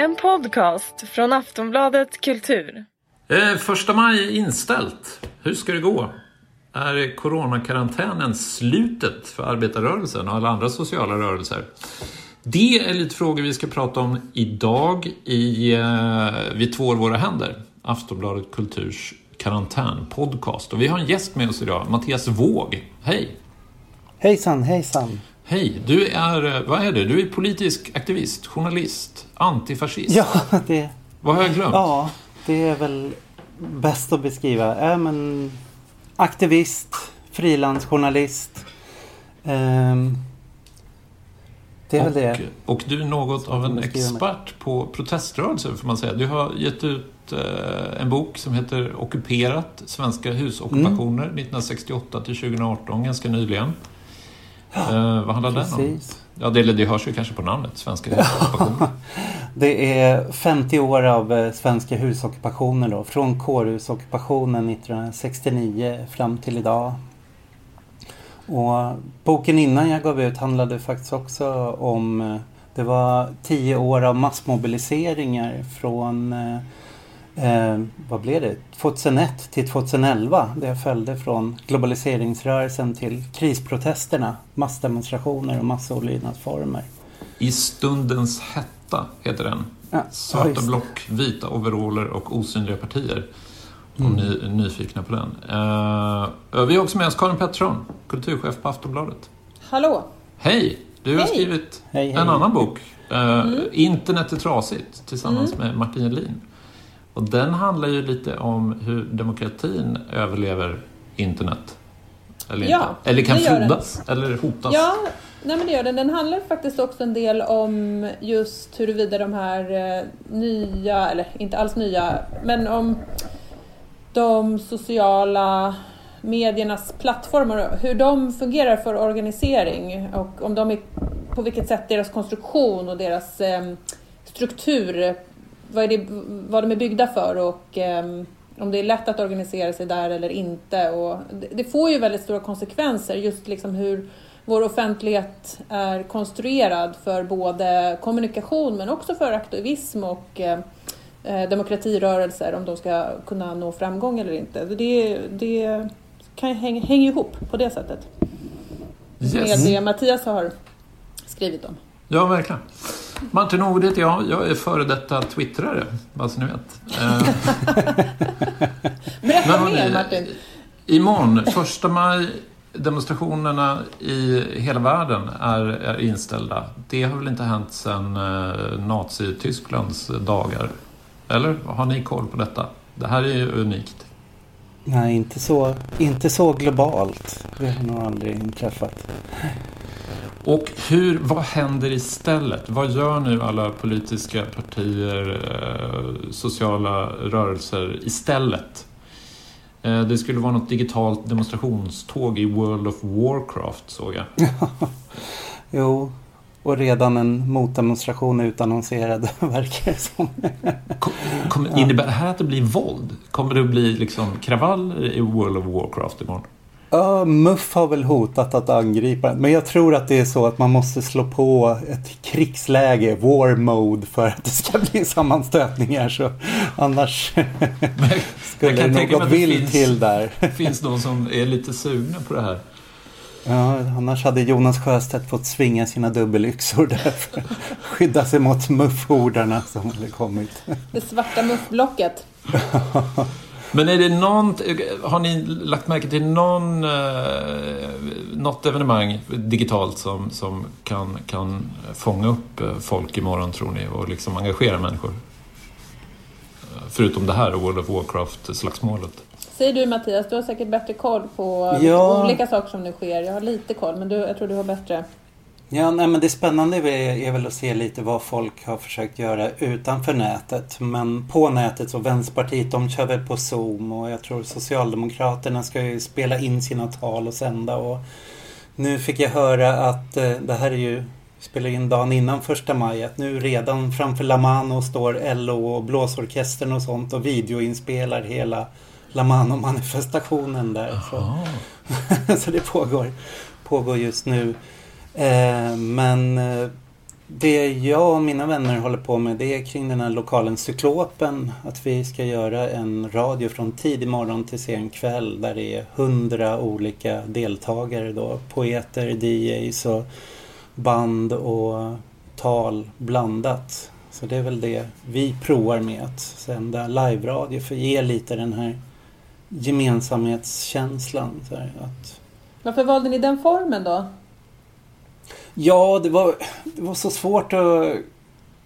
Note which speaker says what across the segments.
Speaker 1: En podcast från Aftonbladet Kultur.
Speaker 2: Eh, första maj är inställt. Hur ska det gå? Är coronakarantänen slutet för arbetarrörelsen och alla andra sociala rörelser? Det är lite frågor vi ska prata om idag i eh, Vi tvår våra händer. Aftonbladet Kulturs karantänpodcast. Och vi har en gäst med oss idag, Mattias Våg. Hej!
Speaker 3: Hejsan, hejsan!
Speaker 2: Hej! Du är, eh, vad är du? Du är politisk aktivist, journalist, antifascist.
Speaker 3: Ja, det...
Speaker 2: Vad har jag glömt?
Speaker 3: Ja, det är väl bäst att beskriva. Äh, men, aktivist, frilansjournalist. Ehm, det är
Speaker 2: och,
Speaker 3: väl det.
Speaker 2: Och du är något av en
Speaker 3: skriver med.
Speaker 2: expert på proteströrelser får man säga. Du har gett ut eh, en bok som heter Ockuperat, svenska husockupationer
Speaker 3: Mm.
Speaker 2: 1968 till 2018, ganska nyligen. Eh, vad handlar den om? Ja, det, det hörs ju kanske på namnet, svenska husockupationer.
Speaker 3: Det är 50 år av eh, svenska husockupationer då. Från kårhusockupationen 1969 fram till idag. Och boken innan jag gav ut handlade faktiskt också om eh, det var 10 år av massmobiliseringar från eh, eh, vad blev det? 2001 till 2011. Det jag följde från globaliseringsrörelsen till krisprotesterna, massdemonstrationer och massolydnadsformer.
Speaker 2: I stundens hetta heter den.
Speaker 3: Ja,
Speaker 2: Svarta block, vita overaller och osynliga partier. Om ni är nyfikna på den. Eh, vi har också med oss Karin Pettersson, kulturchef på Aftonbladet.
Speaker 4: Hallå!
Speaker 2: Hej! Du har
Speaker 4: Hej.
Speaker 2: skrivit
Speaker 3: Hej, hej.
Speaker 2: en annan bok. Eh, Internet är trasigt tillsammans
Speaker 4: Mm.
Speaker 2: med Martin Jelin. Och den handlar ju lite om hur demokratin överlever internet. Eller,
Speaker 4: Ja,
Speaker 2: inte. eller kan frodas, eller hotas.
Speaker 4: Ja, nej men det gör den. Den handlar faktiskt också en del om just huruvida de här eh, nya, eller inte alls nya, men om de sociala mediernas plattformar, hur de fungerar för organisering och om de är, på vilket sätt deras konstruktion och deras eh, struktur, vad, är det, vad de är byggda för och eh, om det är lätt att organisera sig där eller inte. Och det, det får ju väldigt stora konsekvenser just liksom hur vår offentlighet är konstruerad för både kommunikation men också för aktivism och eh, eh, demokratirörelser om de ska kunna nå framgång eller inte. Det, det kan, häng, hänger ihop på det sättet med
Speaker 2: Yes.
Speaker 4: det Mattias har skrivit om.
Speaker 2: Ja, verkligen. Martin Ord heter jag. Jag är före detta twittrare, bara så ni vet. Eh,
Speaker 4: Berätta mer Martin.
Speaker 2: Imorgon, första maj, demonstrationerna i hela världen är, är inställda. Det har väl inte hänt sedan eh, Nazitysklands dagar? Eller har ni koll på detta? Det här är ju unikt.
Speaker 3: Nej, inte så, inte så globalt. Det har nog aldrig inträffat.
Speaker 2: Och hur, vad händer istället? Vad gör nu alla politiska partier, eh, sociala rörelser istället? Eh, det skulle vara något digitalt demonstrationståg i World of Warcraft såg jag.
Speaker 3: Jo, och redan en motdemonstration utannonserad verkar det som.
Speaker 2: Kom, innebär det här att det blir våld? Kommer det att bli liksom kravaller i World of Warcraft imorgon?
Speaker 3: Ja, MUF har väl hotat att angripa den. Men jag tror att det är så att man måste slå på ett krigsläge, war mode, för att det ska bli sammanstötningar. Så annars skulle
Speaker 2: kan
Speaker 3: det något vill till där.
Speaker 2: Det finns de som är lite sugna på det här.
Speaker 3: Ja, annars hade Jonas Sjöstedt fått svinga sina dubbelyxor där för att skydda sig mot MUF-hordarna som hade kommit.
Speaker 4: Det svarta muffblocket.
Speaker 2: Men är det någon, har ni lagt märke till någon, eh, något evenemang digitalt som, som kan, kan fånga upp eh, folk imorgon tror ni och liksom engagera människor? Eh, Förutom det här World of Warcraft-slagsmålet.
Speaker 4: Säger du Mattias, du har säkert bättre koll på
Speaker 3: Ja.
Speaker 4: olika saker som nu sker. Jag har lite koll, men du, jag tror du har bättre.
Speaker 3: Ja, nej, men det spännande är, väl att se lite vad folk har försökt göra utanför nätet. Men på nätet så Vänsterpartiet de kör väl på Zoom och jag tror Socialdemokraterna ska ju spela in sina tal och sända. Och nu fick jag höra att eh, det här är ju spelar in dagen innan första maj att nu redan framför La Mano står LO och blåsorkestern och sånt och videoinspelar hela La Mano-manifestationen där. Så. Så det pågår, pågår just nu. Eh, men eh, det jag och mina vänner håller på med det är kring den här lokalen Cyklopen. Att vi ska göra en radio från tidig morgon till sen kväll där det är hundra olika deltagare då. Poeter, DJs och band och tal blandat. Så det är väl det vi provar med att sända live-radio för att ge lite den här gemensamhetskänslan. Så här, att...
Speaker 4: Varför valde ni den formen då?
Speaker 3: Ja, det var, det var så svårt att...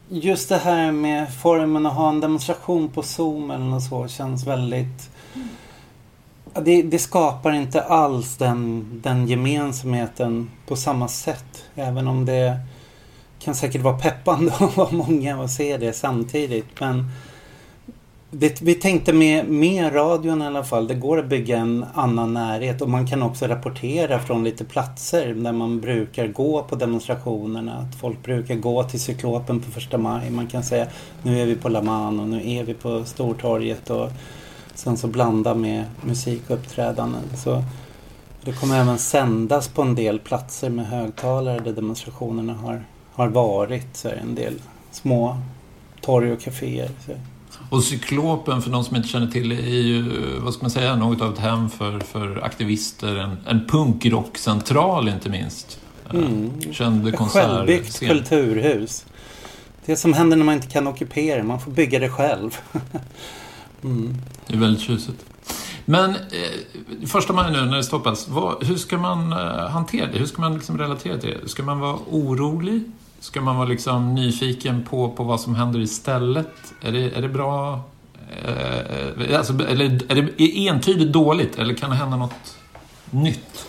Speaker 3: Just det här med formen att ha en demonstration på Zoom eller något så känns väldigt... Det, det, skapar inte alls den, den gemensamheten på samma sätt. Även om det kan säkert vara peppande att vara många och se det samtidigt. Men vi, vi tänkte med, med radion i alla fall, det går att bygga en annan närhet och man kan också rapportera från lite platser där man brukar gå på demonstrationerna. Att folk brukar gå till Cyklopen på första maj. Man kan säga nu är vi på La Man och nu är vi på Stortorget och sen så blanda med musikuppträdanden. Så det kommer även sändas på en del platser med högtalare där demonstrationerna har, har varit. Så en del små torg och kaféer. Så.
Speaker 2: Och Cyklopen, för de som inte känner till är ju, vad ska man säga, något av ett hem för, för aktivister. En, en punkrockcentral inte minst. Mm. Känd konsert.
Speaker 3: Självbyggt kulturhus. Det som händer när man inte kan ockupera, man får bygga det själv.
Speaker 2: mm. Det är väldigt tjusigt. Men eh, första maj nu när det stoppas, vad, hur ska man eh, hantera det? Hur ska man liksom relatera till det? Ska man vara orolig? Ska man vara liksom nyfiken på, på vad som händer istället? Är det, är det bra? Eh, alltså, eller är det entydigt dåligt eller kan det hända något nytt?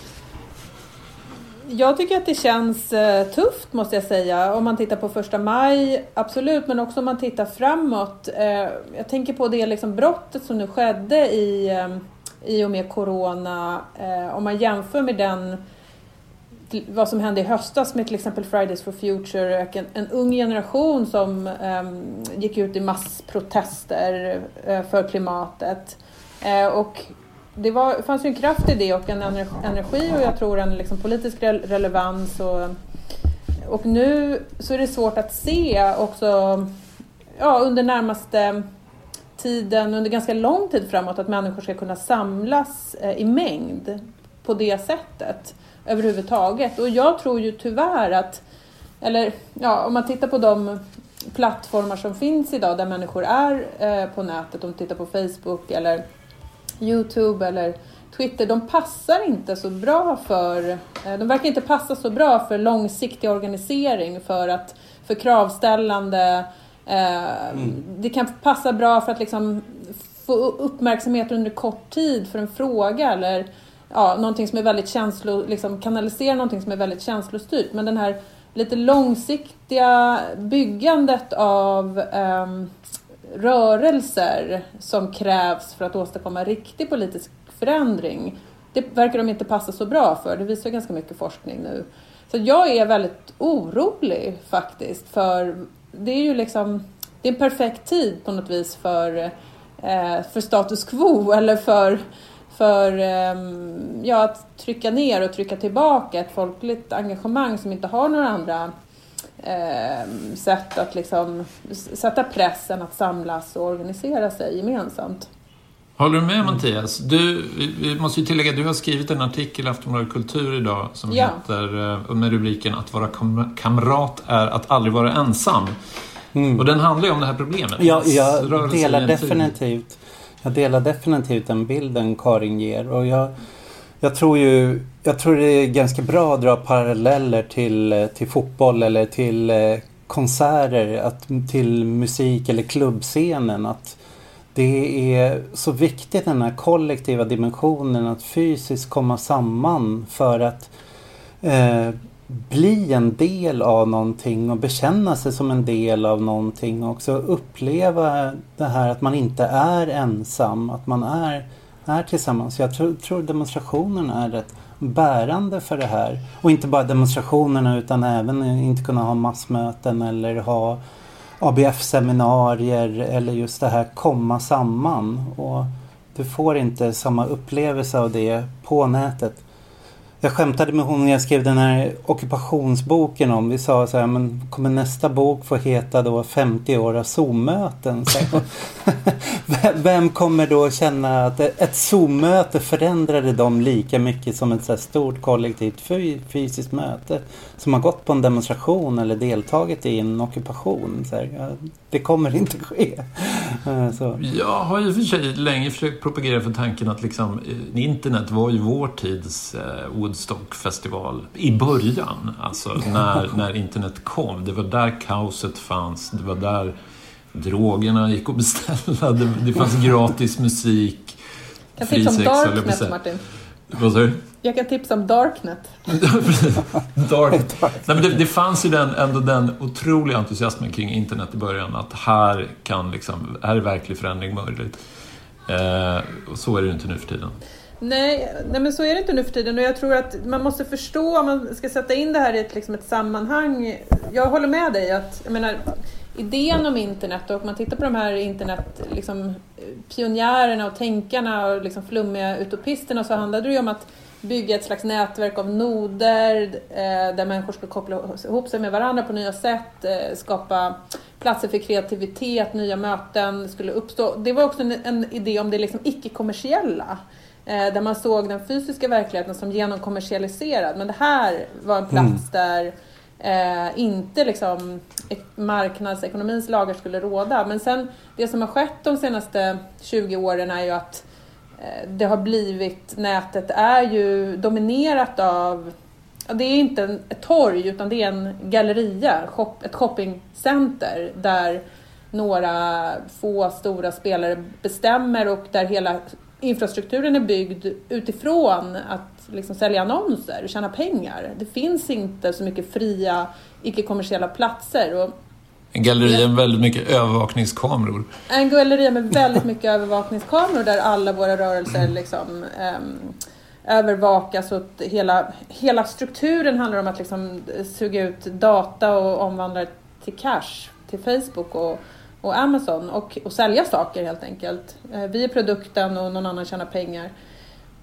Speaker 4: Jag tycker att det känns eh, tufft måste jag säga. Om man tittar på första maj, absolut, men också om man tittar framåt. Eh, jag tänker på det liksom brottet som nu skedde i, eh, i och med Corona. Eh, om man jämför med den vad som hände i höstas med till exempel Fridays for Future, en, en ung generation som um, gick ut i massprotester uh, för klimatet. Uh, och det var, fanns ju en kraft i det och en energi och jag tror en liksom, politisk re relevans. Och, och nu så är det svårt att se också ja, under närmaste tiden, under ganska lång tid framåt, att människor ska kunna samlas eh, i mängd på det sättet överhuvudtaget. Och jag tror ju tyvärr att, eller ja, om man tittar på de plattformar som finns idag där människor är eh, på nätet, om man tittar på Facebook eller Youtube eller Twitter, de passar inte så bra för, eh, de verkar inte passa så bra för långsiktig organisering, för, att, för kravställande. Eh, mm. Det kan passa bra för att liksom få uppmärksamhet under kort tid för en fråga eller ja, någonting som är väldigt känslo, liksom kanalisera någonting som är väldigt känslostyrt. Men den här lite långsiktiga byggandet av um, rörelser som krävs för att åstadkomma riktig politisk förändring. Det verkar de inte passa så bra för. Det visar ganska mycket forskning nu. Så jag är väldigt orolig faktiskt för det är ju liksom det är en perfekt tid på något vis för, eh, för status quo eller för för ehm, ja, att trycka ner och trycka tillbaka ett folkligt engagemang som inte har några andra eh, sätt att liksom sätta pressen att samlas och organisera sig gemensamt.
Speaker 2: Håller du med Mattias? Du, vi måste ju tillägga, du har skrivit en artikel i Aftonbladet Kultur idag som ja. heter, eh, med rubriken Att vara kamrat är att aldrig vara ensam. Mm. Och den handlar ju om det här problemet.
Speaker 3: Ja, jag delar definitivt jag delar definitivt den bilden Karin ger. Och jag, jag tror ju jag tror det är ganska bra att dra paralleller till, till fotboll eller till eh, konserter, att, till musik eller klubbscenen. Att det är så viktigt den här kollektiva dimensionen att fysiskt komma samman för att eh, bli en del av någonting och bekänna sig som en del av någonting och också uppleva det här att man inte är ensam, att man är, är tillsammans. Jag tror, tror demonstrationerna är rätt bärande för det här. Och inte bara demonstrationerna utan även inte kunna ha massmöten eller ha ABF-seminarier eller just det här komma samman. Och du får inte samma upplevelse av det på nätet jag skämtade med hon när jag skrev den här ockupationsboken om. Vi sa så här, men kommer nästa bok få heta då 50 år av Zoom-möten? Vem kommer då känna att ett Zoom-möte förändrade dem lika mycket som ett så stort kollektivt fysiskt möte? Som har gått på en demonstration eller deltagit i en ockupation. Det kommer inte ske.
Speaker 2: Eh, så. Jag har ju för sig länge försökt propagera för tanken att liksom, eh, internet var ju vår tids eh, Woodstock-festival i början. Alltså när, när internet kom. Det var där kaoset fanns. Det var där drogerna gick att beställa. Det, det fanns gratis musik.
Speaker 4: Kan tipsa om Darknet, Martin.
Speaker 2: Vad sa du?
Speaker 4: Jag kan tipsa om Darknet.
Speaker 2: Dark. Nej, men det, det, fanns ju den, ändå den otroliga entusiasmen kring internet i början. Att här, kan liksom, här är verklig förändring möjligt. Eh, och så är det ju inte nu för tiden.
Speaker 4: Nej, nej, men så är det inte nu för tiden och jag tror att man måste förstå om man ska sätta in det här i ett, liksom ett sammanhang. Jag håller med dig att, jag menar, idén om internet och om man tittar på de här internet, liksom, pionjärerna och tänkarna och liksom flummiga utopisterna så handlade det ju om att bygga ett slags nätverk av noder eh, där människor ska koppla ihop sig med varandra på nya sätt, eh, skapa platser för kreativitet, nya möten skulle uppstå. Det var också en, en idé om det liksom icke-kommersiella. Eh, där man såg den fysiska verkligheten som genomkommersialiserad. Men det här var en plats mm. där eh, inte liksom marknadsekonomins lagar skulle råda. Men sen det som har skett de senaste 20 åren är ju att eh, det har blivit, nätet är ju dominerat av det är inte ett torg utan det är en galleria, ett shoppingcenter där några få stora spelare bestämmer och där hela infrastrukturen är byggd utifrån att liksom sälja annonser och tjäna pengar. Det finns inte så mycket fria, icke-kommersiella platser. Och
Speaker 2: en galleria med väldigt mycket övervakningskameror.
Speaker 4: En galleria med väldigt mycket övervakningskameror där alla våra rörelser liksom, um, övervakas och hela, hela strukturen handlar om att liksom suga ut data och omvandla till cash till Facebook och och Amazon och, och sälja saker helt enkelt. Eh, Vi är produkten och någon annan tjänar pengar.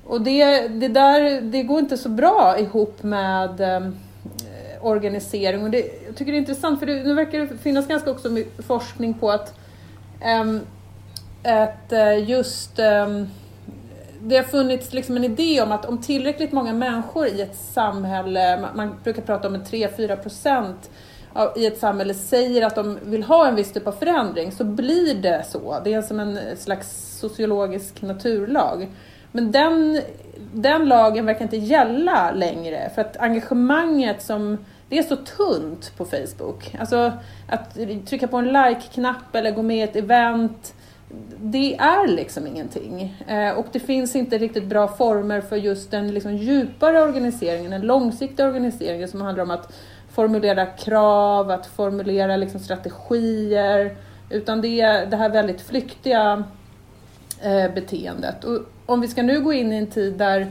Speaker 4: Och det, det där det går inte så bra ihop med ehm, eh, organisering. Och det, jag tycker det är intressant för det, nu verkar det finnas ganska också forskning på att, um, att eh, just um, det har funnits liksom en idé om att om tillräckligt många människor i ett samhälle, man brukar prata om en 3-4 procent i ett samhälle säger att de vill ha en viss typ av förändring så blir det så. Det är som en slags sociologisk naturlag. Men den, den lagen verkar inte gälla längre för att engagemanget som det är så tunt på Facebook. Alltså att trycka på en like-knapp eller gå med i ett event det är liksom ingenting. Eh, och det finns inte riktigt bra former för just den liksom djupare organiseringen, den långsiktiga organiseringen som handlar om att formulera krav, att formulera liksom strategier. Utan det är det här väldigt flyktiga eh, beteendet. Och om vi ska nu gå in i en tid där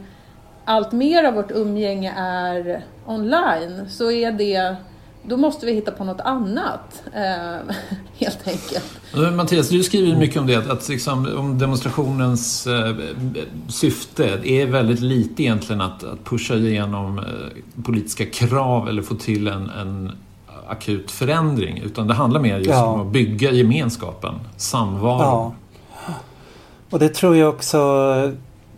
Speaker 4: allt mer av vårt umgänge är online så är det då måste vi hitta på något annat, eh, helt enkelt.
Speaker 2: Mattias, du skriver mycket om det, att liksom, om demonstrationens eh, syfte är väldigt lite egentligen att, att pusha igenom eh, politiska krav eller få till en, en akut förändring, utan det handlar mer just ja. om att bygga gemenskapen, samvaro. Ja.
Speaker 3: Och det tror jag också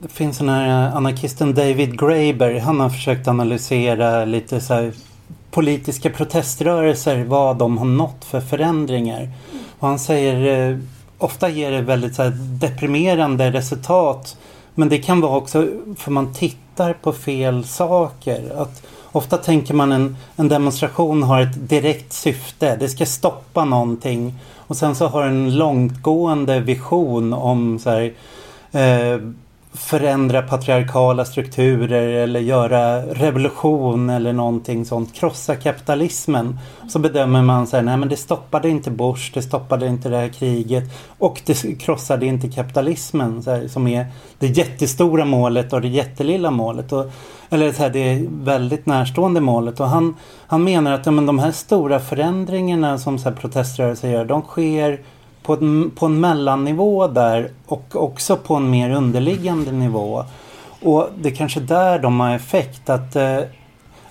Speaker 3: det finns den här anarkisten David Graeber. Han har försökt analysera lite så här politiska proteströrelser, vad de har nått för förändringar. Och han säger eh, ofta ger det väldigt så deprimerande resultat. Men det kan vara också för man tittar på fel saker. Att ofta tänker man en, en demonstration har ett direkt syfte. Det ska stoppa någonting. Och sen så har en långtgående vision om så här, eh, förändra patriarkala strukturer eller göra revolution eller någonting sånt. Krossa kapitalismen. Så bedömer man så här, nej men det stoppade inte Bush, det stoppade inte det här kriget och det krossade inte kapitalismen så här, som är det jättestora målet och det jättelilla målet. Och, eller så här, det väldigt närstående målet. Och han, han menar att ja, men de här stora förändringarna som så här, proteströrelser gör, de sker på en, på en mellannivå där och också på en mer underliggande nivå. Och det är kanske där de har effekt. Att, eh,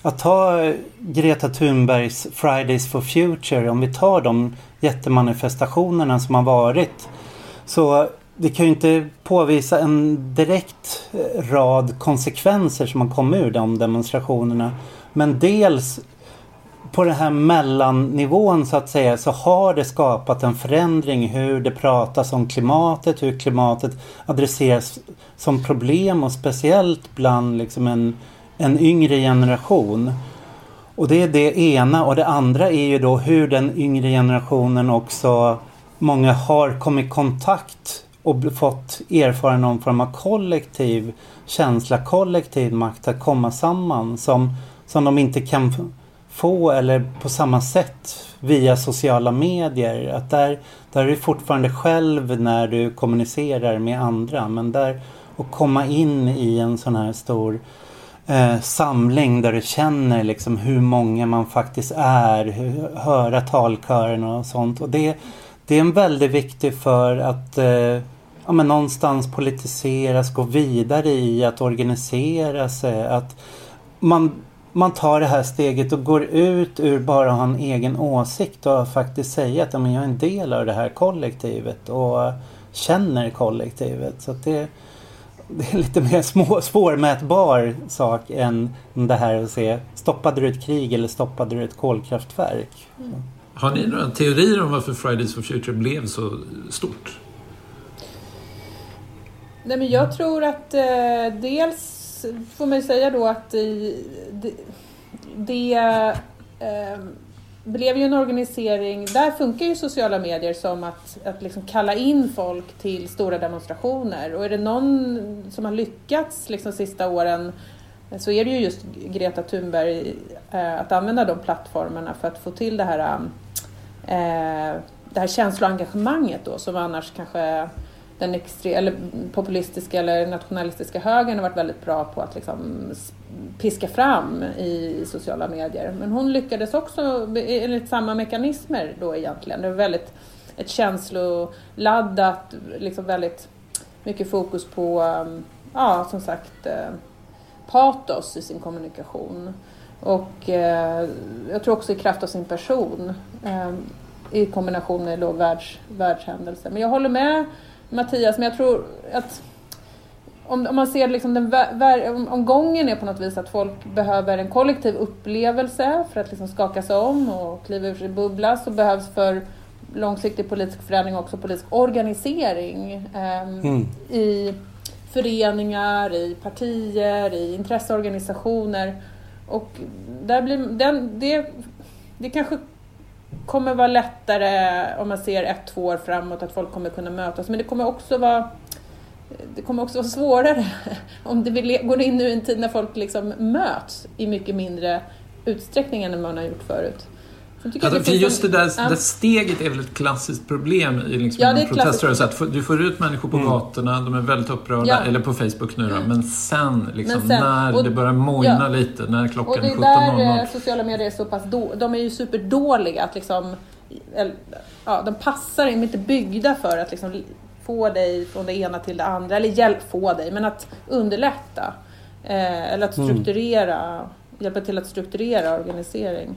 Speaker 3: att ta Greta Thunbergs Fridays for Future, om vi tar de jättemanifestationerna som har varit. Så det kan ju inte påvisa en direkt eh, rad konsekvenser som har kommit ur de demonstrationerna. Men dels på den här mellannivån så att säga så har det skapat en förändring hur det pratas om klimatet, hur klimatet adresseras som problem och speciellt bland liksom en, en yngre generation. Och det är det ena och det andra är ju då hur den yngre generationen också många har kommit i kontakt och fått erfara någon form av kollektiv känsla, kollektiv makt att komma samman som, som de inte kan få eller på samma sätt via sociala medier. Att där, där är du fortfarande själv när du kommunicerar med andra men där att komma in i en sån här stor eh, samling där du känner liksom hur många man faktiskt är, hur, höra talkören och sånt. Och det, det är en väldigt viktig för att eh, ja, men någonstans politiseras, gå vidare i att organisera sig. Att man, man tar det här steget och går ut ur bara ha en egen åsikt och faktiskt säga att ja, men jag är en del av det här kollektivet och känner kollektivet. Så det, det är lite mer små, svårmätbar sak än det här att se stoppade du ett krig eller stoppade du ett kolkraftverk. Mm.
Speaker 2: Har ni några teorier om varför Fridays for Future blev så stort?
Speaker 4: Nej, men jag tror att eh, dels får man ju säga då att det, det eh, blev ju en organisering, där funkar ju sociala medier som att, att liksom kalla in folk till stora demonstrationer. Och är det någon som har lyckats liksom sista åren så är det ju just Greta Thunberg eh, att använda de plattformarna för att få till det här, ehm, eh, det här känsloengagemanget då som annars kanske den extre, eller populistiska eller nationalistiska högern har varit väldigt bra på att liksom piska fram i sociala medier. Men hon lyckades också enligt samma mekanismer då egentligen. Det var väldigt ett känsloladdat, liksom väldigt mycket fokus på, um, ja som sagt, eh, patos i sin kommunikation. Och eh, jag tror också i kraft av sin person eh, i kombination med då världs, världshändelser. Men jag håller med Mattias, men jag tror att om, om man ser liksom den, om, om gången är på något vis att folk behöver en kollektiv upplevelse för att liksom skaka sig om och kliva ur sin bubbla så behövs för långsiktig politisk förändring också politisk organisering eh, mm. i föreningar, i partier, i intresseorganisationer. Och där blir, den, det, det kanske kommer vara lättare om man ser ett, två år framåt att folk kommer kunna mötas. Men det kommer också vara det kommer också vara svårare om det går in nu i en tid när folk liksom möts i mycket mindre utsträckning än man har gjort förut.
Speaker 2: Alltså, för just det där, ja. det steget är väl ett klassiskt problem i liksom ja, proteströrelse. Att du får ut människor på mm. gatorna, de är väldigt upprörda, ja. eller på Facebook nu då. Men sen, liksom, men sen när och, det börjar mojna ja. lite, när klockan är 17.00. Och det är där
Speaker 4: eh, sociala medier är så pass då, de är ju superdåliga att liksom, ja, de passar, de är inte byggda för att liksom få dig från det ena till det andra, eller hjälp få dig, men att underlätta. Eh, eller att mm. strukturera, mm. hjälpa till att strukturera organisering.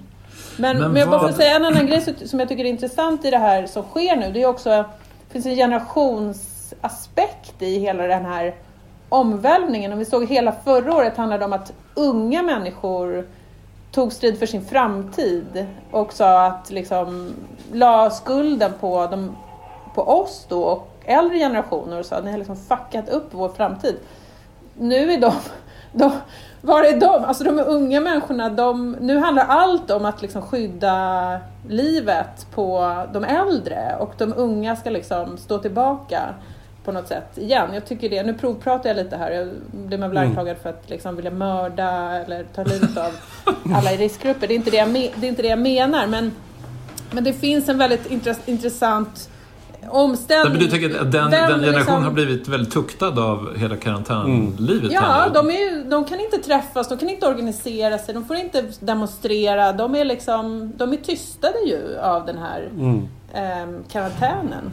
Speaker 4: Men, men, men jag bara får säga en annan grej som jag tycker är intressant i det här som sker nu. Det är också, det finns en generationsaspekt i hela den här omvälvningen. Om vi såg hela förra året handlade om att unga människor tog strid för sin framtid och sa att liksom la skulden på, de, på oss då och äldre generationer och sa att ni har liksom fuckat upp vår framtid. Nu är de, de var är de? Alltså de unga människorna, de, nu handlar allt om att liksom skydda livet på de äldre och de unga ska liksom stå tillbaka på något sätt igen. Jag tycker det, nu provpratar jag lite här, jag blir man väl mm. anklagad för att liksom vilja mörda eller ta livet av alla i riskgrupper. Det är inte det jag, det är inte det jag menar men, men det finns en väldigt intressant omställning.
Speaker 2: du tänker att den, den generationen liksom... har blivit väldigt tuktad av hela karantänlivet? Mm.
Speaker 4: Ja, de, är, de kan inte träffas, de kan inte organisera sig, de får inte demonstrera. De är, liksom, de är tystade ju av den här mm. eh, karantänen.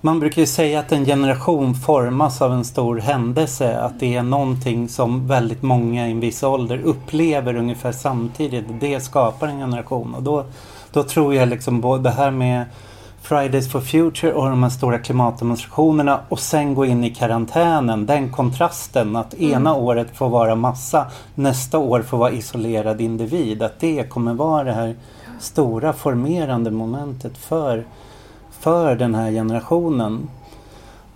Speaker 3: Man brukar ju säga att en generation formas av en stor händelse. Att det är någonting som väldigt många i en viss ålder upplever ungefär samtidigt. Det skapar en generation. Och då, då tror jag liksom det här med Fridays for Future och de här stora klimatdemonstrationerna och sen gå in i karantänen. Den kontrasten att mm. ena året får vara massa, nästa år får vara isolerad individ. Att det kommer vara det här stora formerande momentet för, för den här generationen.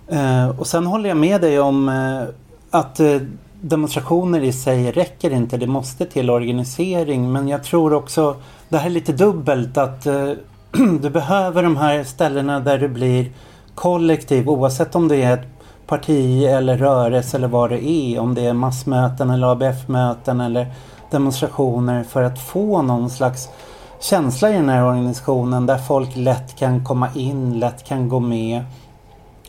Speaker 3: Eh, och sen håller jag med dig om eh, att eh, demonstrationer i sig räcker inte. Det måste till organisering. Men jag tror också, det här är lite dubbelt att eh, du behöver de här ställena där du blir kollektiv oavsett om det är ett parti eller rörelse eller vad det är. Om det är massmöten eller ABF-möten eller demonstrationer för att få någon slags känsla i den här organisationen där folk lätt kan komma in, lätt kan gå med.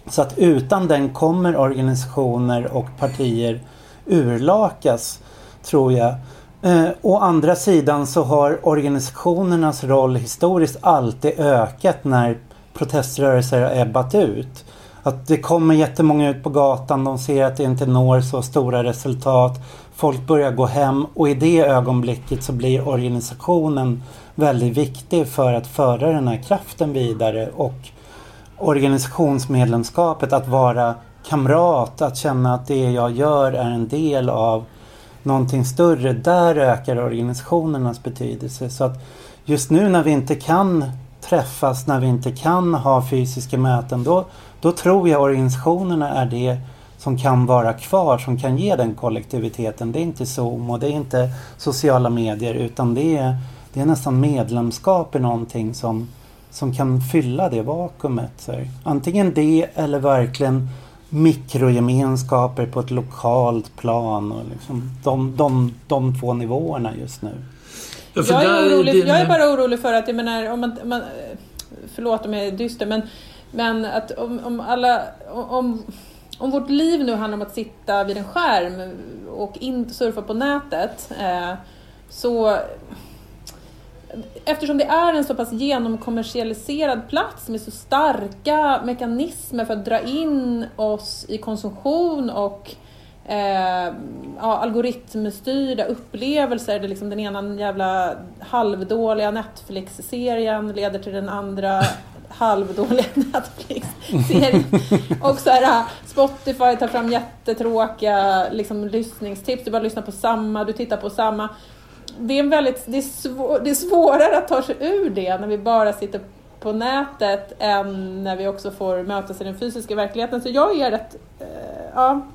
Speaker 3: Så att utan den kommer organisationer och partier urlakas, tror jag. Eh, å andra sidan så har organisationernas roll historiskt alltid ökat när proteströrelser har ebbat ut. Att det kommer jättemånga ut på gatan, de ser att det inte når så stora resultat. Folk börjar gå hem och i det ögonblicket så blir organisationen väldigt viktig för att föra den här kraften vidare och organisationsmedlemskapet, att vara kamrat, att känna att det jag gör är en del av någonting större. Där ökar organisationernas betydelse. Så att just nu när vi inte kan träffas, när vi inte kan ha fysiska möten, då, då tror jag organisationerna är det som kan vara kvar, som kan ge den kollektiviteten. Det är inte Zoom och det är inte sociala medier utan det är, det är nästan medlemskap i någonting som, som kan fylla det vakuumet. Så antingen det eller verkligen mikrogemenskaper på ett lokalt plan. Och liksom de, de, de två nivåerna just nu.
Speaker 4: Ja, jag, är orolig, jag är bara orolig för att, jag menar, om man, man förlåt om jag är dyster, men, men att om, om alla, om, om vårt liv nu handlar om att sitta vid en skärm och inte surfa på nätet, eh, så eftersom det är en så pass genomkommersialiserad plats med så starka mekanismer för att dra in oss i konsumtion och eh, ja, algoritmstyrda upplevelser där liksom den ena jävla halvdåliga Netflix-serien leder till den andra halvdåliga Netflix-serien. Och så här, ah, Spotify tar fram jättetråkiga liksom, lyssningstips. Du bara lyssnar på samma, du tittar på samma det är, väldigt, det, är svår, det är svårare att ta sig ur det när vi bara sitter på nätet än när vi också får mötas i den fysiska verkligheten. Så jag är rätt, eh, ja.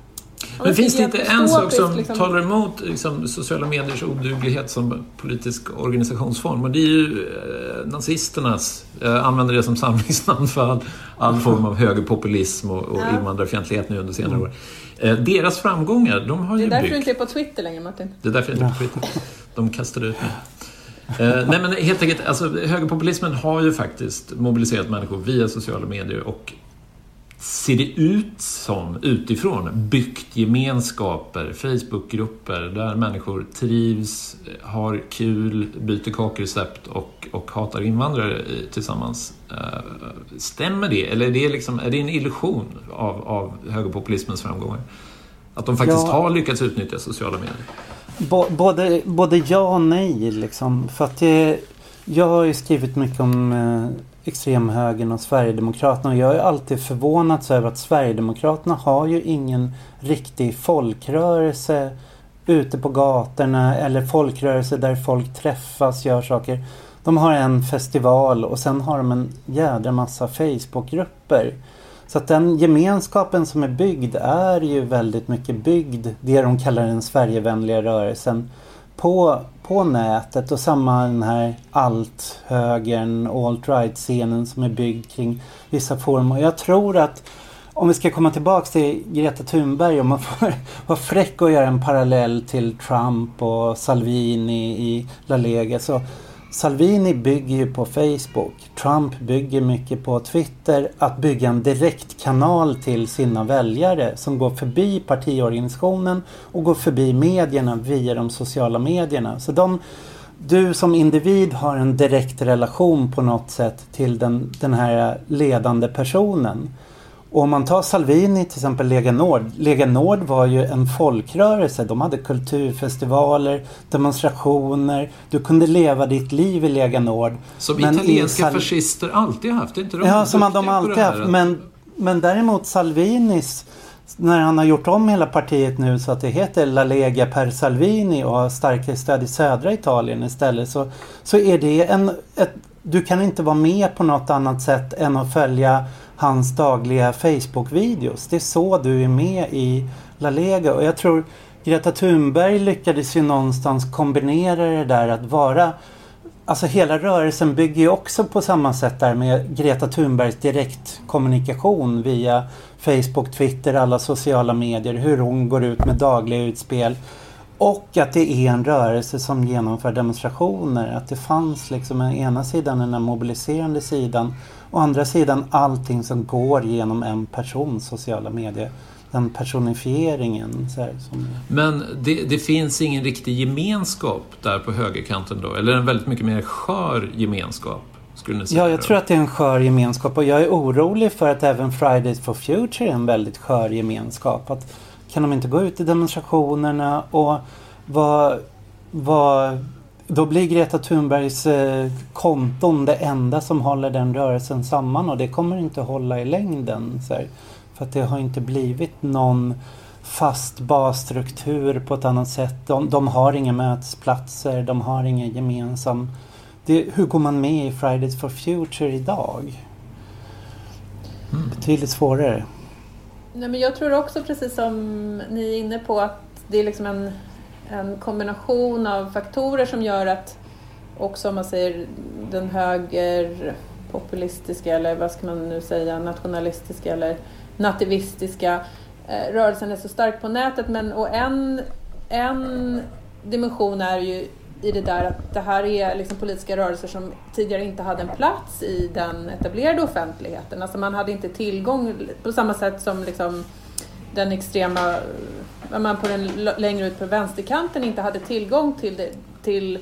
Speaker 2: Men finns det inte en sak som liksom... talar emot liksom, sociala mediers oduglighet som politisk organisationsform? Och det är ju eh, nazisternas, eh, använder det som samlingsnamn för all, all form av högerpopulism och, och ja. invandrarfientlighet nu under senare mm. år. Eh, deras framgångar, de har ju
Speaker 4: Det är därför
Speaker 2: byggt...
Speaker 4: du inte är på Twitter längre Martin.
Speaker 2: Det är därför jag inte är på Twitter. De kastade ut mig. Eh, nej men helt enkelt, alltså, högerpopulismen har ju faktiskt mobiliserat människor via sociala medier och ser det ut som utifrån byggt gemenskaper, Facebookgrupper där människor trivs, har kul, byter kakrecept och, och hatar invandrare tillsammans. Eh, stämmer det? Eller är det, liksom, är det en illusion av, av högerpopulismens framgångar? Att de faktiskt ja. har lyckats utnyttja sociala medier?
Speaker 3: Både, både ja och nej liksom. För att det, jag har ju skrivit mycket om eh, extremhögern och Sverigedemokraterna. Och jag är alltid förvånats över att Sverigedemokraterna har ju ingen riktig folkrörelse ute på gatorna eller folkrörelse där folk träffas, gör saker. De har en festival och sen har de en jädra massa Facebookgrupper. Så att den gemenskapen som är byggd är ju väldigt mycket byggd, det de kallar den Sverigevänliga rörelsen, på på nätet och samma den här alt-högern, alt-right-scenen som är byggd kring vissa former. Jag tror att om vi ska komma tillbaks till Greta Thunberg, om man får vara fräck och göra en parallell till Trump och Salvini i La Lega så Salvini bygger ju på Facebook. Trump bygger mycket på Twitter. Att bygga en direktkanal till sina väljare som går förbi partiorganisationen och går förbi medierna via de sociala medierna. Så de, du som individ har en direkt relation på något sätt till den, den här ledande personen. Och om man tar Salvini till exempel Lega Nord. Lega Nord var ju en folkrörelse. De hade kulturfestivaler, demonstrationer. Du kunde leva ditt liv i Lega Nord.
Speaker 2: Som
Speaker 3: Men
Speaker 2: italienska
Speaker 3: Sal-
Speaker 2: fascister alltid haft. Inte de
Speaker 3: Ja, som de alltid haft. Men, men däremot Salvinis när han har gjort om hela partiet nu så att det heter La Lega per Salvini och har starkare stöd i södra Italien istället så, så är det en... Ett, du kan inte vara med på något annat sätt än att följa hans dagliga Facebook-videos. Det är så du är med i La Lega och jag tror Greta Thunberg lyckades ju någonstans kombinera det där att vara Alltså hela rörelsen bygger ju också på samma sätt där med Greta Thunbergs direktkommunikation via Facebook, Twitter, alla sociala medier. Hur hon går ut med dagliga utspel. Och att det är en rörelse som genomför demonstrationer. Att det fanns liksom en ena sidan den här mobiliserande sidan. Och andra sidan allting som går genom en persons sociala medier. Den personifieringen. Så här, som...
Speaker 2: Men det, det finns ingen riktig gemenskap där på högerkanten då? Eller en väldigt mycket mer skör gemenskap? Skulle ni säga
Speaker 3: Ja, jag
Speaker 2: då?
Speaker 3: tror att det är en skör gemenskap och jag är orolig för att även Fridays for Future är en väldigt skör gemenskap. Att, kan de inte gå ut i demonstrationerna och vad, vad då blir Greta Thunbergs eh, konton det enda som håller den rörelsen samman och det kommer inte hålla i längden. Så här. För att det har inte blivit någon fast basstruktur på ett annat sätt. De, de har inga mötesplatser, de har ingen gemensam... Det, hur går man med i Fridays for Future idag? Betydligt svårare.
Speaker 4: Nej, men jag tror också precis som ni är inne på att det är liksom en, en kombination av faktorer som gör att också om man säger den högerpopulistiska eller vad ska man nu säga nationalistiska eller nativistiska eh, rörelsen är så stark på nätet men och en, en dimension är ju i det där att det här är liksom politiska rörelser som tidigare inte hade en plats i den etablerade offentligheten. Alltså man hade inte tillgång på samma sätt som liksom den extrema, när man på den längre ut på vänsterkanten inte hade tillgång till, det, till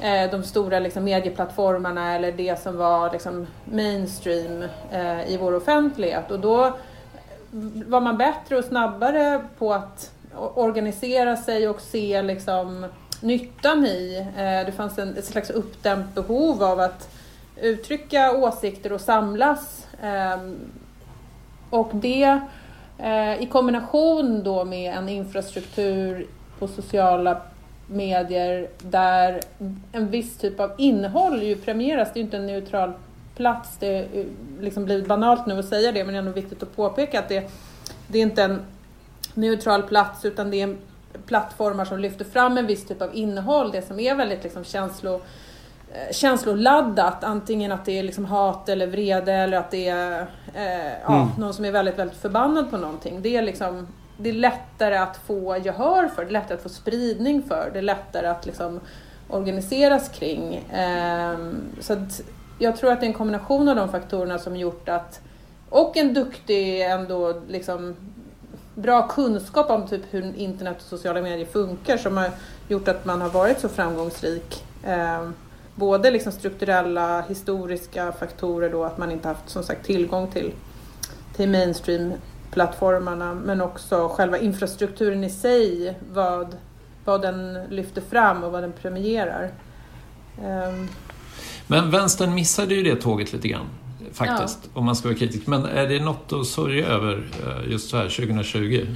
Speaker 4: eh, de stora liksom, medieplattformarna eller det som var liksom, mainstream eh, i vår offentlighet. Och då eh, var man bättre och snabbare på att organisera sig och se liksom, nyttan i. Eh, det fanns en, ett slags uppdämt behov av att uttrycka åsikter och samlas. Eh, och det Eh, i kombination då med en infrastruktur på sociala medier där en viss typ av innehåll ju premieras. Det är ju inte en neutral plats. Det är, eh, liksom blivit banalt nu att säga det men det är ändå viktigt att påpeka att det, det är inte en neutral plats utan det är plattformar som lyfter fram en viss typ av innehåll. Det som är väldigt liksom känslo, eh, känsloladdat. Antingen att det är liksom hat eller vrede eller att det är eh, ja,
Speaker 3: Mm.
Speaker 4: någon som är väldigt, väldigt förbannad på någonting. Det är, liksom, det är lättare att få gehör för, det är lättare att få spridning för, det är lättare att liksom organiseras kring. Ehm, så jag tror att det är en kombination av de faktorerna som gjort att och en duktig ändå liksom bra kunskap om typ hur internet och sociala medier funkar som har gjort att man har varit så framgångsrik. Eh, både liksom strukturella, historiska faktorer då att man inte haft som sagt tillgång till, till mainstream-plattformarna men också själva infrastrukturen i sig, vad, vad den lyfter fram och vad den premierar. Eh,
Speaker 2: Men vänstern missade ju det tåget lite grann. Faktiskt, om man ska vara kritisk. Men är det något att sörja över eh, just så här 2020?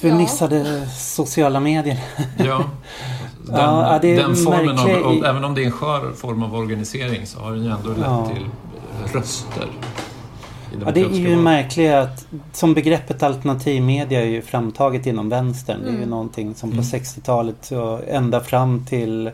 Speaker 3: Vi
Speaker 4: Ja.
Speaker 3: missade sociala medier.
Speaker 2: Ja, den,
Speaker 3: Ja,
Speaker 2: den formen av,
Speaker 3: märkligt.
Speaker 2: av, även om det är en skör form av organisering så har den ju ändå lett
Speaker 3: Ja.
Speaker 2: till röster.
Speaker 3: Ja, det är ju märkligt att som begreppet alternativmedia är ju framtaget inom vänstern. Det är ju
Speaker 4: Mm.
Speaker 3: någonting som på
Speaker 2: Mm.
Speaker 3: 60-talet så ända fram till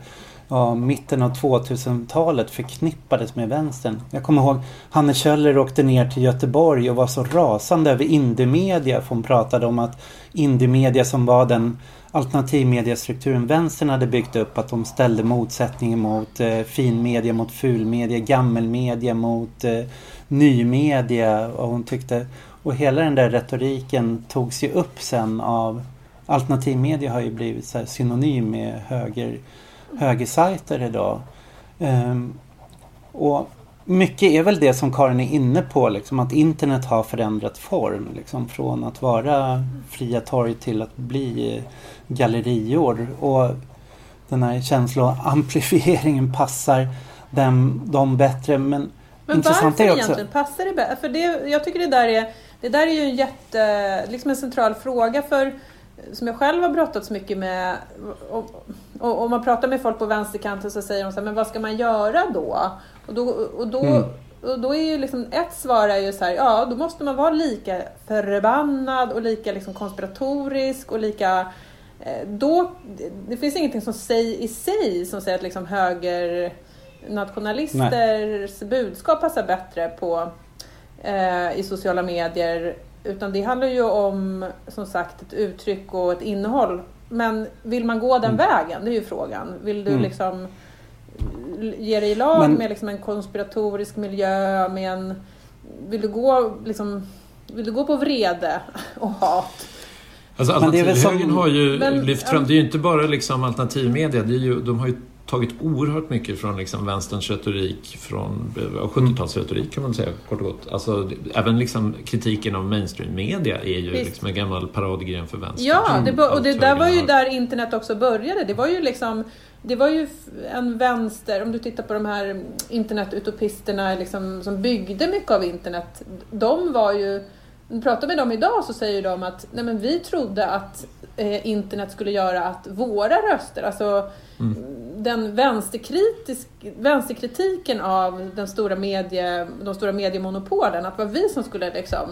Speaker 3: ja, mitten av 2000-talet förknippades med vänstern. Jag kommer ihåg Hanne Kjöller åkte ner till Göteborg och var så rasande över indiemedia för hon pratade om att indiemedia som var den alternativmediastrukturen vänstern hade byggt upp att de ställde motsättningen mot eh, finmedia mot fulmedia, gammelmedia mot eh, nymedia och hon tyckte och hela den där retoriken togs ju upp sen av alternativmedia har ju blivit så här synonym med höger, högersajter idag. Um, och mycket är väl det som Karin är inne på. Liksom, att internet har förändrat form. Liksom, från att vara fria torg till att bli gallerior. Och den här känsloamplifieringen passar dem, dem bättre. Men,
Speaker 4: men
Speaker 3: intressant
Speaker 4: varför
Speaker 3: är också...
Speaker 4: egentligen? Passar det bättre? För det, jag tycker det där är, det där är ju en jätte, liksom en central fråga för som jag själv har brottats mycket med. Och, och, och man pratar med folk på vänsterkanten så säger de så här, men vad ska man göra då? Och då, och då, mm. och då är ju liksom ett svar är ju så här, ja då måste man vara lika förbannad och lika liksom konspiratorisk och lika eh, då, det finns ingenting som säger i sig som säger att liksom höger nationalisters Nej. budskap passar bättre på, eh, i sociala medier. Utan det handlar ju om som sagt ett uttryck och ett innehåll. Men vill man gå den mm. vägen? Det är ju frågan. Vill du mm. liksom ge dig i lag Men... med liksom en konspiratorisk miljö? Med en, vill, du gå, liksom, vill du gå på vrede och hat?
Speaker 2: Alltså alternativhögern som... har ju men, lyft fram, det är ju inte bara liksom alternativmedia, det är ju, de har ju tagit oerhört mycket från liksom vänsterns retorik, från 70-talsretorik kan man säga kort och gott. Alltså, även liksom kritiken av mainstream-media är ju liksom en gammal paradgren för vänstern.
Speaker 4: Ja, det, och det där var ju där internet också började. Det var ju liksom det var ju en vänster, om du tittar på de här internetutopisterna liksom, som byggde mycket av internet. De var ju, pratar med dem idag så säger de att nej men vi trodde att eh, internet skulle göra att våra röster, alltså mm. den vänsterkritisk, vänsterkritiken av den stora medie, de stora mediemonopolen, att det var vi som skulle liksom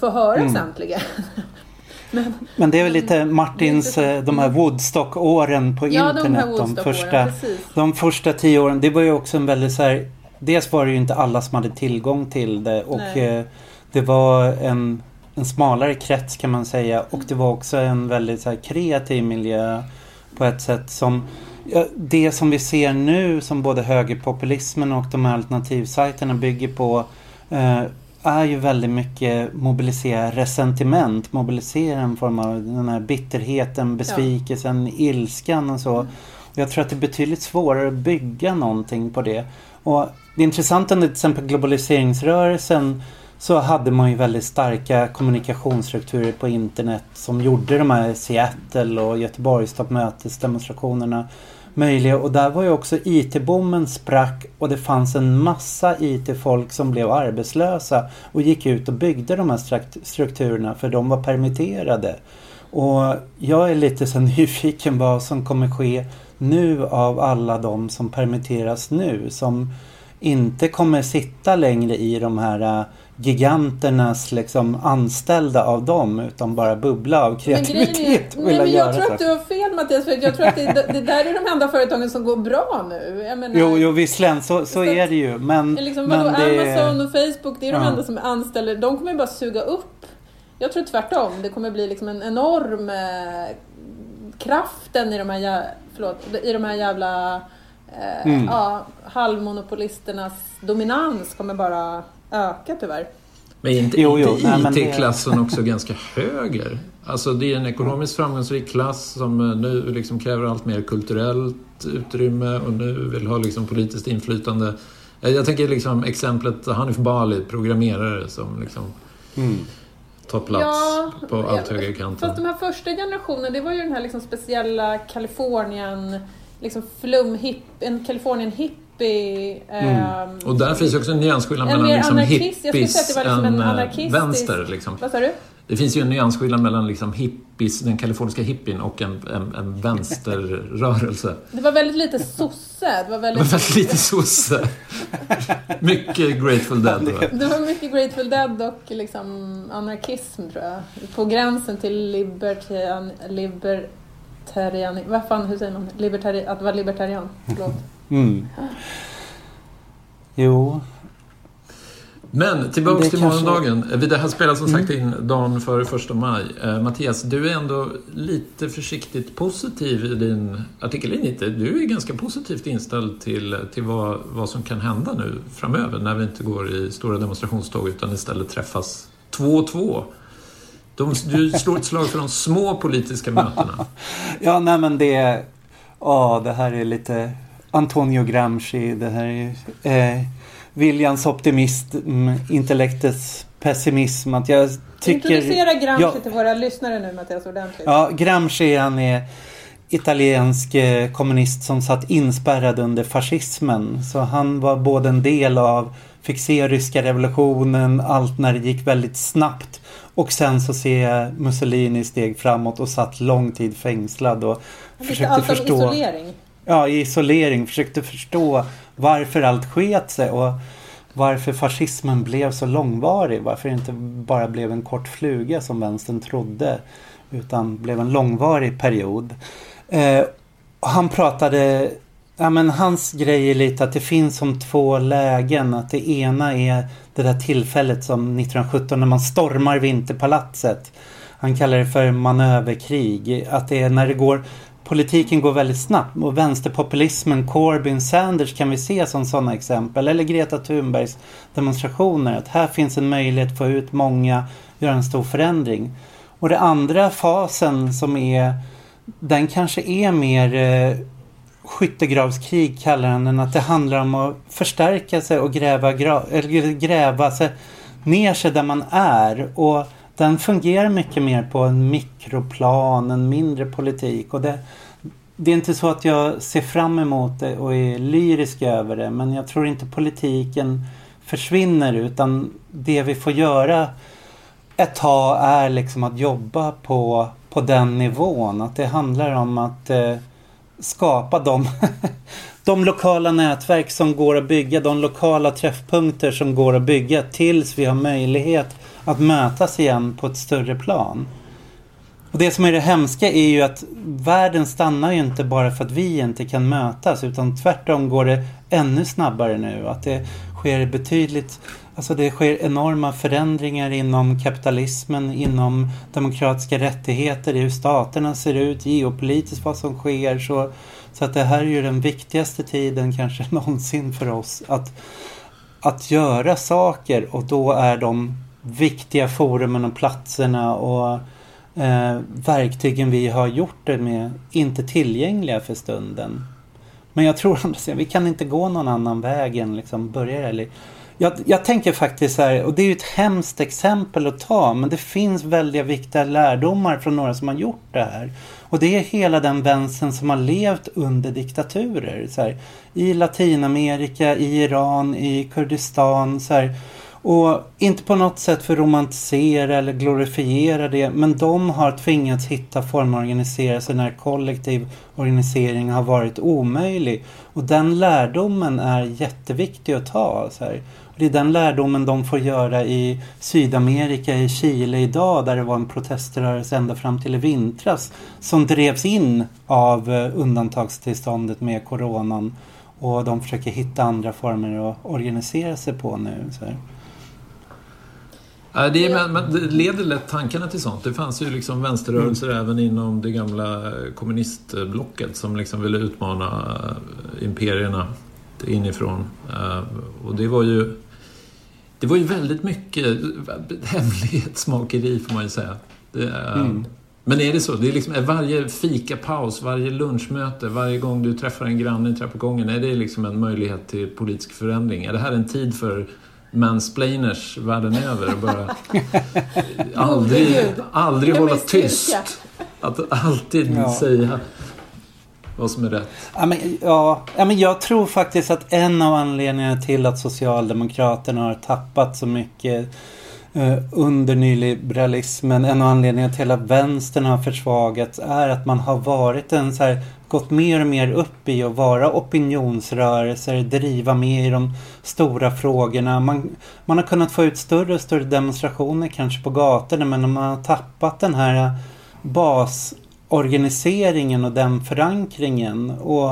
Speaker 4: få höras mm. äntligen.
Speaker 3: Men, men det är väl lite Martins, eh, de här Woodstock-åren på
Speaker 4: ja,
Speaker 3: internet.
Speaker 4: De,
Speaker 3: de, första, de första tio åren. Det var ju också en väldigt så här, Dels var det ju inte alla som hade tillgång till det och eh, det var en, en smalare krets kan man säga. Och det var också en väldigt så här, kreativ miljö på ett sätt som det som vi ser nu som både högerpopulismen och de här alternativsajterna bygger på eh, är ju väldigt mycket mobilisera resentiment, mobilisera en form av den här bitterheten, besvikelsen, ja. ilskan och så. Mm. Jag tror att det är betydligt svårare att bygga någonting på det. Och det är intressant under till exempel globaliseringsrörelsen så hade man ju väldigt starka kommunikationsstrukturer på internet som gjorde de här Seattle och Göteborgstoppmötesdemonstrationerna möjliga. Och där var ju också IT-bommen sprack och det fanns en massa IT-folk som blev arbetslösa och gick ut och byggde de här strukturerna för de var permitterade. Och jag är lite så nyfiken vad som kommer ske nu av alla de som permitteras nu som inte kommer sitta längre i de här äh, giganternas liksom anställda av dem utan bara bubbla av kreativitet.
Speaker 4: Men, är, nej, men jag tror att du har fel Mattias, för jag tror att det, det där är de enda företagen som går bra nu. Jag
Speaker 3: menar, jo, jo visserligen så, så är det ju. Men,
Speaker 4: liksom, men vadå, det... Amazon och Facebook, det är de ja. enda som anställer. De kommer bara suga upp. Jag tror tvärtom. Det kommer bli liksom en enorm eh, kraften i de här, förlåt, i de här jävla eh, mm. ja, halvmonopolisternas dominans kommer bara öka tyvärr.
Speaker 2: Men inte, jo, jo, inte IT-klassen också ganska höger? Alltså det är en ekonomiskt framgångsrik klass som eh, nu liksom kräver allt mer kulturellt utrymme och nu vill ha liksom politiskt inflytande. Eh, jag tänker liksom exemplet Hanif Bali, programmerare som liksom mm. tar plats ja, på allt högre kanten.
Speaker 4: Fast de här första generationen, det var ju den här liksom speciella Kalifornien, liksom flum, hip, en Kalifornien hip hippie... Mm.
Speaker 2: Um, och där finns ju också en nyansskillnad mellan liksom hippies och liksom en, en vänster. Liksom.
Speaker 4: Vad sa du?
Speaker 2: Det finns ju en nyansskillnad mellan liksom hippies, den kaliforniska hippien och en, en, en vänsterrörelse.
Speaker 4: Det var väldigt lite sosse.
Speaker 2: Det var väldigt, det var väldigt lite sosse. mycket Grateful Dead.
Speaker 4: Det var mycket Grateful Dead och liksom anarkism tror jag. På gränsen till libertarian... libertarian vad fan, hur säger man? Libertari, att vara libertarian. Förlåt. Mm.
Speaker 3: Jo.
Speaker 2: Men tillbaks till kanske... morgondagen. Det här spelas som sagt mm. in dagen före första maj. Eh, Mattias, du är ändå lite försiktigt positiv i din artikellinje. Du är ganska positivt inställd till, till vad, vad som kan hända nu framöver när vi inte går i stora demonstrationståg utan istället träffas två och två. De, du slår ett slag för de små politiska mötena.
Speaker 3: ja, nej men det... Ja, det här är lite Antonio Gramsci, det här är eh, Viljans optimism, intellektets pessimism. Att jag tycker,
Speaker 4: Introducera Gramsci
Speaker 3: ja,
Speaker 4: till våra lyssnare nu Mattias ordentligt.
Speaker 3: Ja, Gramsci han är italiensk eh, kommunist som satt inspärrad under fascismen. Så han var både en del av, fick se ryska revolutionen, allt när det gick väldigt snabbt. Och sen så ser jag Mussolini steg framåt och satt lång tid fängslad och
Speaker 4: Han
Speaker 3: försökte
Speaker 4: allt om
Speaker 3: förstå.
Speaker 4: isolering.
Speaker 3: Ja, i isolering. Försökte förstå varför allt sket sig och varför fascismen blev så långvarig. Varför det inte bara blev en kort fluga som vänstern trodde. Utan blev en långvarig period. Eh, och han pratade, ja men hans grej är lite att det finns som två lägen. Att det ena är det där tillfället som 1917 när man stormar Vinterpalatset. Han kallar det för manöverkrig. Att det är när det går Politiken går väldigt snabbt och vänsterpopulismen, Corbyn, Sanders kan vi se som sådana exempel. Eller Greta Thunbergs demonstrationer. Att här finns en möjlighet att få ut många, göra en stor förändring. Och den andra fasen som är den kanske är mer eh, skyttegravskrig kallar han den. Att det handlar om att förstärka sig och gräva, gra eller gräva sig ner sig där man är. Och den fungerar mycket mer på en mikroplan, en mindre politik. Och det, det är inte så att jag ser fram emot det och är lyrisk över det. Men jag tror inte politiken försvinner utan det vi får göra ett tag är liksom att jobba på, på den nivån. Att det handlar om att eh, skapa de, de lokala nätverk som går att bygga. De lokala träffpunkter som går att bygga tills vi har möjlighet att mötas igen på ett större plan. Och det som är det hemska är ju att världen stannar ju inte bara för att vi inte kan mötas utan tvärtom går det ännu snabbare nu. Att det sker betydligt, alltså det sker enorma förändringar inom kapitalismen, inom demokratiska rättigheter, i hur staterna ser ut, geopolitiskt vad som sker. Så, så att det här är ju den viktigaste tiden kanske någonsin för oss att, att göra saker och då är de viktiga forumen och platserna och eh, verktygen vi har gjort det med inte tillgängliga för stunden. Men jag tror att vi kan inte gå någon annan väg än liksom börja eller jag, jag tänker faktiskt så här, och det är ju ett hemskt exempel att ta, men det finns väldigt viktiga lärdomar från några som har gjort det här. Och det är hela den vänstern som har levt under diktaturer. Så här, I Latinamerika, i Iran, i Kurdistan. Så här, och inte på något sätt för att romantisera eller glorifiera det men de har tvingats hitta former att organisera sig när kollektiv organisering har varit omöjlig. Och den lärdomen är jätteviktig att ta. Så här. Och det är den lärdomen de får göra i Sydamerika, i Chile idag där det var en proteströrelse ända fram till i vintras som drevs in av eh, undantagstillståndet med coronan. Och de försöker hitta andra former att organisera sig på nu. Så här.
Speaker 2: Det, är, men, men det leder lätt tankarna till sånt. Det fanns ju liksom vänsterrörelser mm. även inom det gamla kommunistblocket som liksom ville utmana imperierna inifrån. Och det var ju det var ju väldigt mycket hemlighetsmakeri får man ju säga. Det, mm. Men är det så? Det är liksom, är varje fikapaus, varje lunchmöte, varje gång du träffar en granne i trappuppgången, är det liksom en möjlighet till politisk förändring? Är det här en tid för mansplainers världen över och bara aldrig, aldrig hålla tyst. Att alltid ja. säga vad som är rätt.
Speaker 3: Ja men, ja, ja, men jag tror faktiskt att en av anledningarna till att Socialdemokraterna har tappat så mycket eh, under nyliberalismen, en av anledningarna till att vänstern har försvagats är att man har varit en så här gått mer och mer upp i att vara opinionsrörelser, driva med i de stora frågorna. Man, man har kunnat få ut större och större demonstrationer kanske på gatorna men man har tappat den här basorganiseringen och den förankringen. Och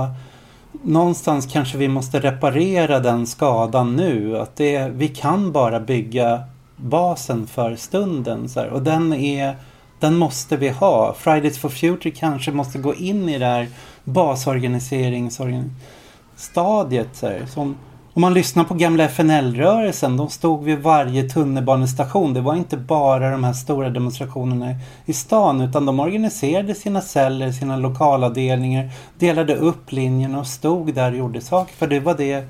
Speaker 3: någonstans kanske vi måste reparera den skadan nu. Att det, vi kan bara bygga basen för stunden. Så här. Och den är den måste vi ha. Fridays for Future kanske måste gå in i det här basorganiseringsstadiet. Som, om man lyssnar på gamla FNL-rörelsen, de stod vid varje tunnelbanestation. Det var inte bara de här stora demonstrationerna i stan utan de organiserade sina celler, sina lokalavdelningar, delade upp linjerna och stod där och gjorde saker. För det var det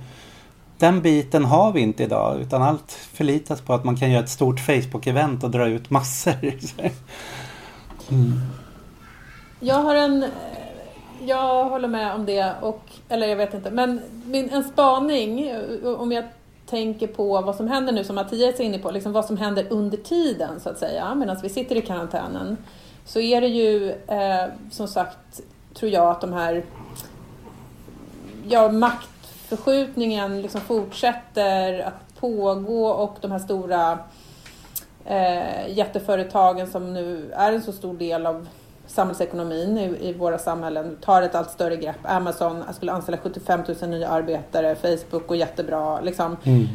Speaker 3: den biten har vi inte idag utan allt förlitas på att man kan göra ett stort Facebook-event och dra ut massor.
Speaker 4: Mm. Jag har en... Jag håller med om det och, eller jag vet inte, men min, en spaning om jag tänker på vad som händer nu som Mattias är inne på, liksom vad som händer under tiden så att säga, medan vi sitter i karantänen. Så är det ju eh, som sagt, tror jag att de här ja, maktförskjutningen liksom fortsätter att pågå och de här stora eh, jätteföretagen som nu är en så stor del av samhällsekonomin i, i våra samhällen tar ett allt större grepp. Amazon skulle anställa 75 000 nya arbetare, Facebook går jättebra. Liksom. Mm.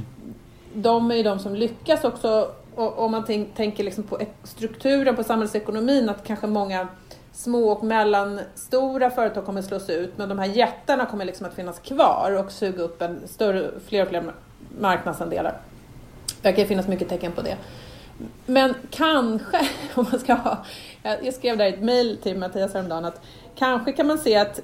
Speaker 4: De är ju de som lyckas också om man tänker liksom på strukturen på samhällsekonomin att kanske många små och mellanstora företag kommer slås ut men de här jättarna kommer liksom att finnas kvar och suga upp en större, fler och fler marknadsandelar. Det verkar finnas mycket tecken på det. Men kanske, om man ska ha, jag skrev där i ett mejl till Mattias häromdagen att kanske kan man se att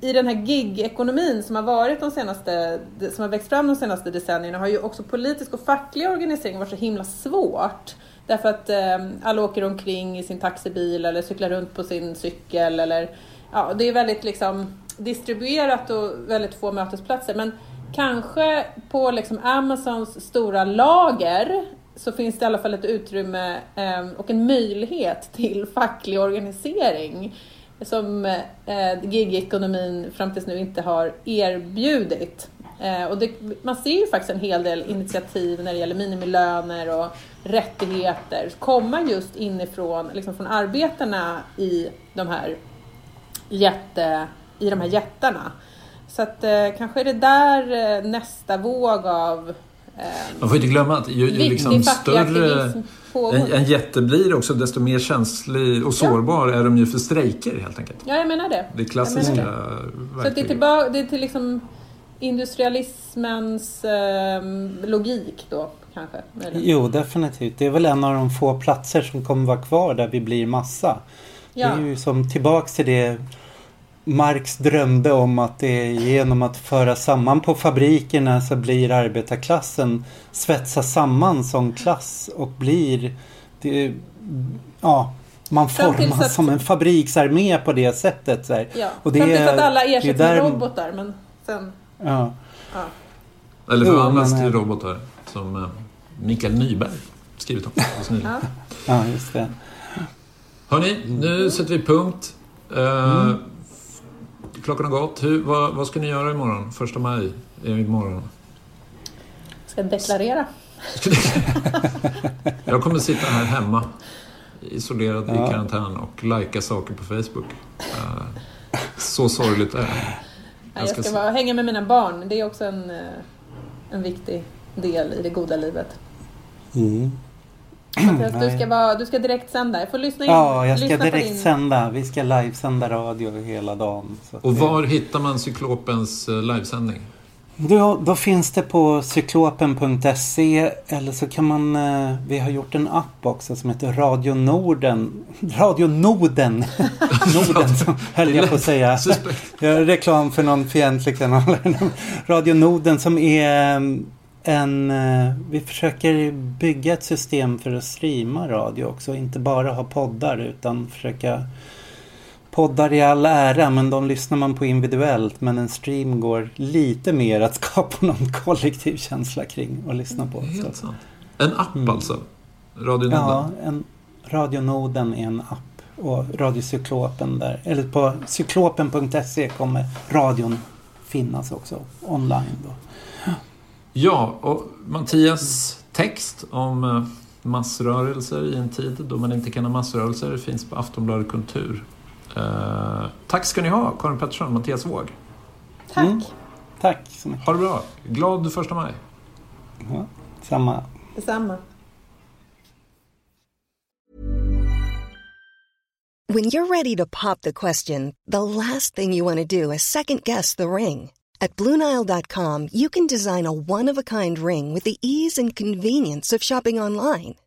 Speaker 4: i den här gig-ekonomin som har varit de senaste, som har växt fram de senaste decennierna har ju också politisk och facklig organisering varit så himla svårt. Därför att eh, alla åker omkring i sin taxibil eller cyklar runt på sin cykel eller ja, det är väldigt liksom distribuerat och väldigt få mötesplatser. Men kanske på liksom Amazons stora lager så finns det i alla fall ett utrymme eh, och en möjlighet till facklig organisering som eh, gigekonomin fram tills nu inte har erbjudit. Eh, och det, man ser ju faktiskt en hel del initiativ när det gäller minimilöner och rättigheter komma just inifrån liksom från arbetarna i de här, jätte, i de här jättarna. Så att eh, kanske är det där eh, nästa våg av
Speaker 2: man får inte glömma att ju, ju liksom större en, en jätte blir också, desto mer känslig och sårbar ja. är de ju för strejker helt enkelt.
Speaker 4: Ja, jag menar det.
Speaker 2: Det klassiska
Speaker 4: det. Så det är, tillbaka, det är till liksom industrialismens eh, logik då kanske?
Speaker 3: Eller? Jo, definitivt. Det är väl en av de få platser som kommer vara kvar där vi blir massa. Ja. Det är ju som tillbaks till det Marx drömde om att det är genom att föra samman på fabrikerna så blir arbetarklassen svetsas samman som klass och blir det, ja, man formas att, som en fabriksarmé på det sättet. Så.
Speaker 4: Ja, och det, fram tills att alla ersätts med robotar men sen...
Speaker 3: Ja.
Speaker 2: ja. Eller förvandlas till robotar som eh, Mikael Nyberg skrivit om.
Speaker 3: ja. ja, just det.
Speaker 2: Hörni, nu sätter vi punkt. Uh, mm. Klockan har gått. Hur, vad, vad, ska ni göra imorgon? Första maj är imorgon.
Speaker 4: Ska deklarera.
Speaker 2: Jag kommer sitta här hemma isolerad ja. i karantän och lajka saker på Facebook. Så sorgligt är det.
Speaker 4: Jag ska, jag ska vara, hänga med mina barn. Det är också en, eh, en viktig del i det goda livet. Mm. Mattias, du ska, vara, du ska direkt sända. Jag får lyssna in.
Speaker 3: Ja, jag ska direkt din... sända. Vi ska livesända radio hela dagen.
Speaker 2: och var det... hittar man Cyklopens eh, livesändning?
Speaker 3: Då, då finns det på cyklopen.se eller så kan man... Eh, vi har gjort en app också som heter Radio Norden. Radio Norden! Norden höll jag på att säga. Reklam för någon fientlig kanal. Radio Norden som är en... Eh, vi försöker bygga ett system för att streama radio också. Inte bara ha poddar utan försöka... Poddar i all ära men de lyssnar man på individuellt. Men en stream går lite mer att skapa någon kollektiv känsla kring och lyssna på.
Speaker 2: Helt sant. En app mm. alltså? Radio
Speaker 3: Noden? Ja, en, Radionoden är en app. Och Radiocyklopen där. Eller på cyklopen.se kommer radion finnas också online. Då.
Speaker 2: Ja, och Mattias text om eh, massrörelser i en tid då man inte kan ha massrörelser finns på Aftonbladet Kultur. Eh, tack ska ni ha, Karin Pettersson och Mattias Wåg.
Speaker 4: Tack. Mm.
Speaker 3: Tack så mycket.
Speaker 2: Ha det bra. Glad första maj.
Speaker 3: Ja, samma.
Speaker 4: Detsamma.
Speaker 5: When you're ready to pop the question, the last thing you want to do is second guess the ring. At Bluenile.com you can design a one-of-a-kind ring with the ease and convenience of shopping online.